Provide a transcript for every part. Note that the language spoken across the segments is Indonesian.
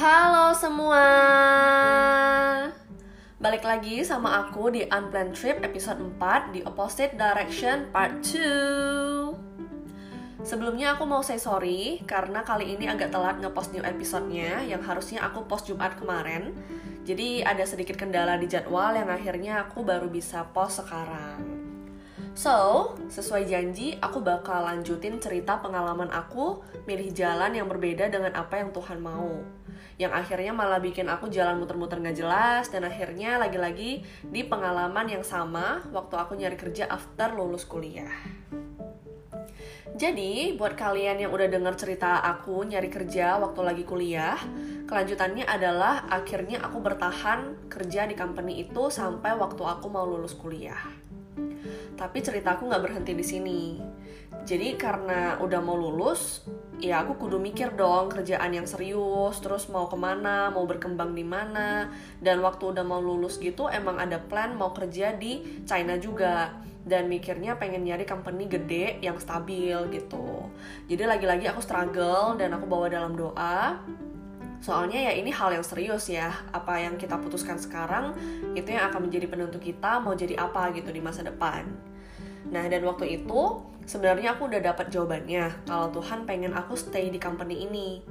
Halo semua. Balik lagi sama aku di Unplanned Trip episode 4 di Opposite Direction Part 2 Sebelumnya aku mau say sorry karena kali ini agak telat ngepost new episode-nya yang harusnya aku post Jumat kemarin. Jadi ada sedikit kendala di jadwal yang akhirnya aku baru bisa post sekarang So, sesuai janji, aku bakal lanjutin cerita pengalaman aku milih jalan yang berbeda dengan apa yang Tuhan mau. Yang akhirnya malah bikin aku jalan muter-muter gak jelas dan akhirnya lagi-lagi di pengalaman yang sama waktu aku nyari kerja after lulus kuliah. Jadi, buat kalian yang udah denger cerita aku nyari kerja waktu lagi kuliah, kelanjutannya adalah akhirnya aku bertahan kerja di company itu sampai waktu aku mau lulus kuliah. Tapi ceritaku nggak berhenti di sini. Jadi karena udah mau lulus, ya aku kudu mikir dong kerjaan yang serius, terus mau ke mana, mau berkembang di mana. Dan waktu udah mau lulus gitu, emang ada plan mau kerja di China juga. Dan mikirnya pengen nyari company gede yang stabil gitu. Jadi lagi-lagi aku struggle dan aku bawa dalam doa Soalnya ya ini hal yang serius ya, apa yang kita putuskan sekarang itu yang akan menjadi penentu kita mau jadi apa gitu di masa depan. Nah dan waktu itu sebenarnya aku udah dapat jawabannya kalau Tuhan pengen aku stay di company ini.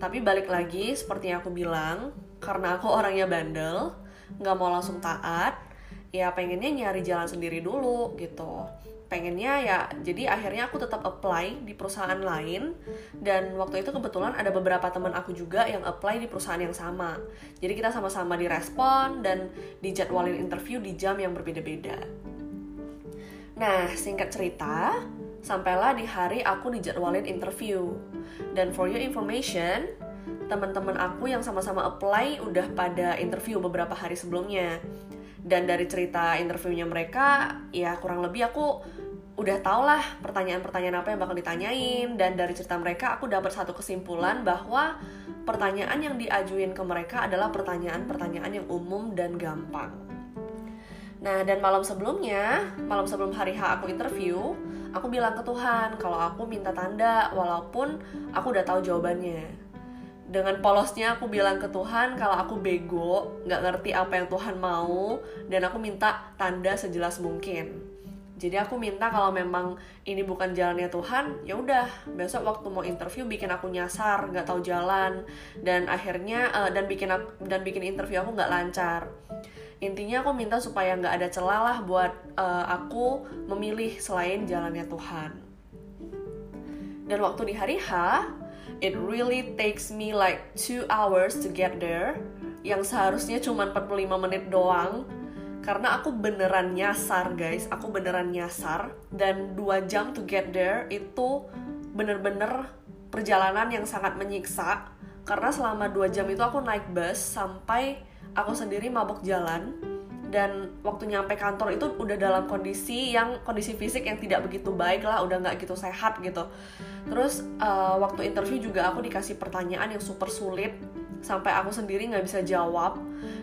Tapi balik lagi seperti yang aku bilang, karena aku orangnya bandel, nggak mau langsung taat, ya pengennya nyari jalan sendiri dulu gitu pengennya ya jadi akhirnya aku tetap apply di perusahaan lain. Dan waktu itu kebetulan ada beberapa teman aku juga yang apply di perusahaan yang sama. Jadi kita sama-sama direspon dan dijadwalin interview di jam yang berbeda-beda. Nah singkat cerita sampailah di hari aku dijadwalin interview. Dan for your information teman-teman aku yang sama-sama apply udah pada interview beberapa hari sebelumnya. Dan dari cerita interviewnya mereka ya kurang lebih aku udah tau lah pertanyaan-pertanyaan apa yang bakal ditanyain dan dari cerita mereka aku dapat satu kesimpulan bahwa pertanyaan yang diajuin ke mereka adalah pertanyaan-pertanyaan yang umum dan gampang. Nah, dan malam sebelumnya, malam sebelum hari H aku interview, aku bilang ke Tuhan kalau aku minta tanda walaupun aku udah tahu jawabannya. Dengan polosnya aku bilang ke Tuhan kalau aku bego, nggak ngerti apa yang Tuhan mau, dan aku minta tanda sejelas mungkin jadi aku minta kalau memang ini bukan jalannya Tuhan ya udah besok waktu mau interview bikin aku nyasar nggak tahu jalan. Dan akhirnya uh, dan bikin aku, dan bikin interview aku nggak lancar. Intinya aku minta supaya nggak ada celah lah buat uh, aku memilih selain jalannya Tuhan. Dan waktu di hari H it really takes me like two hours to get there yang seharusnya cuma 45 menit doang karena aku beneran nyasar guys. Aku beneran nyasar. Dan dua jam to get there itu bener-bener perjalanan yang sangat menyiksa. Karena selama dua jam itu aku naik bus sampai aku sendiri mabok jalan. Dan waktu nyampe kantor itu udah dalam kondisi yang kondisi fisik yang tidak begitu baik lah. Udah nggak gitu sehat gitu. Terus uh, waktu interview juga aku dikasih pertanyaan yang super sulit. Sampai aku sendiri nggak bisa jawab.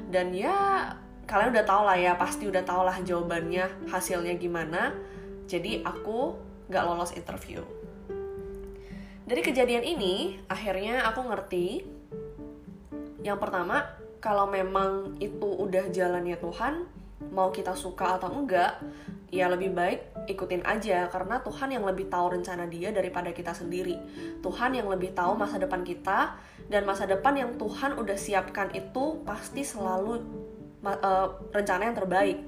Dan ya kalian udah tau lah ya pasti udah tau lah jawabannya hasilnya gimana. Jadi aku gak lolos interview. Dari kejadian ini akhirnya aku ngerti. Yang pertama kalau memang itu udah jalannya Tuhan mau kita suka atau enggak ya lebih baik ikutin aja. Karena Tuhan yang lebih tahu rencana dia daripada kita sendiri. Tuhan yang lebih tahu masa depan kita dan masa depan yang Tuhan udah siapkan itu pasti selalu uh, rencana yang terbaik.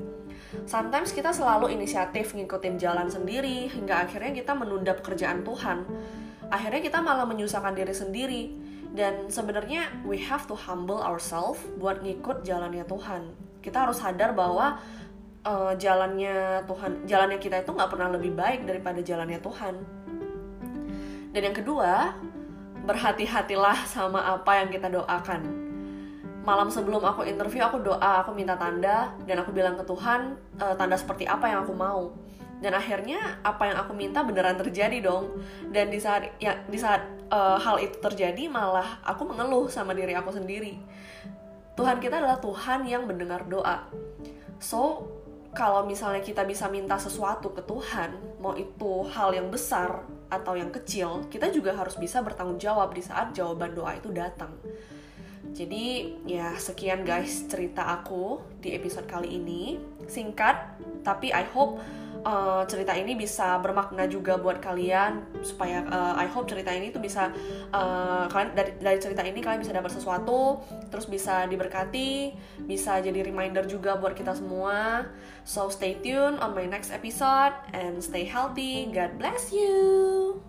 Sometimes kita selalu inisiatif ngikutin jalan sendiri hingga akhirnya kita menunda pekerjaan Tuhan. Akhirnya kita malah menyusahkan diri sendiri. Dan sebenarnya we have to humble ourselves buat ngikut jalannya Tuhan. Kita harus sadar bahwa uh, jalannya Tuhan, jalannya kita itu nggak pernah lebih baik daripada jalannya Tuhan. Dan yang kedua, berhati-hatilah sama apa yang kita doakan malam sebelum aku interview aku doa aku minta tanda dan aku bilang ke Tuhan e, tanda seperti apa yang aku mau. Dan akhirnya apa yang aku minta beneran terjadi dong. Dan di saat ya di saat uh, hal itu terjadi malah aku mengeluh sama diri aku sendiri. Tuhan kita adalah Tuhan yang mendengar doa. So kalau misalnya kita bisa minta sesuatu ke Tuhan mau itu hal yang besar atau yang kecil kita juga harus bisa bertanggung jawab di saat jawaban doa itu datang Jadi ya sekian guys cerita aku di episode kali ini. Singkat, tapi I hope uh, cerita ini bisa bermakna juga buat kalian supaya uh, I hope cerita ini tuh bisa uh, kalian dari dari cerita ini kalian bisa dapat sesuatu terus bisa diberkati bisa jadi reminder juga buat kita semua. So stay tuned on my next episode and stay healthy. God bless you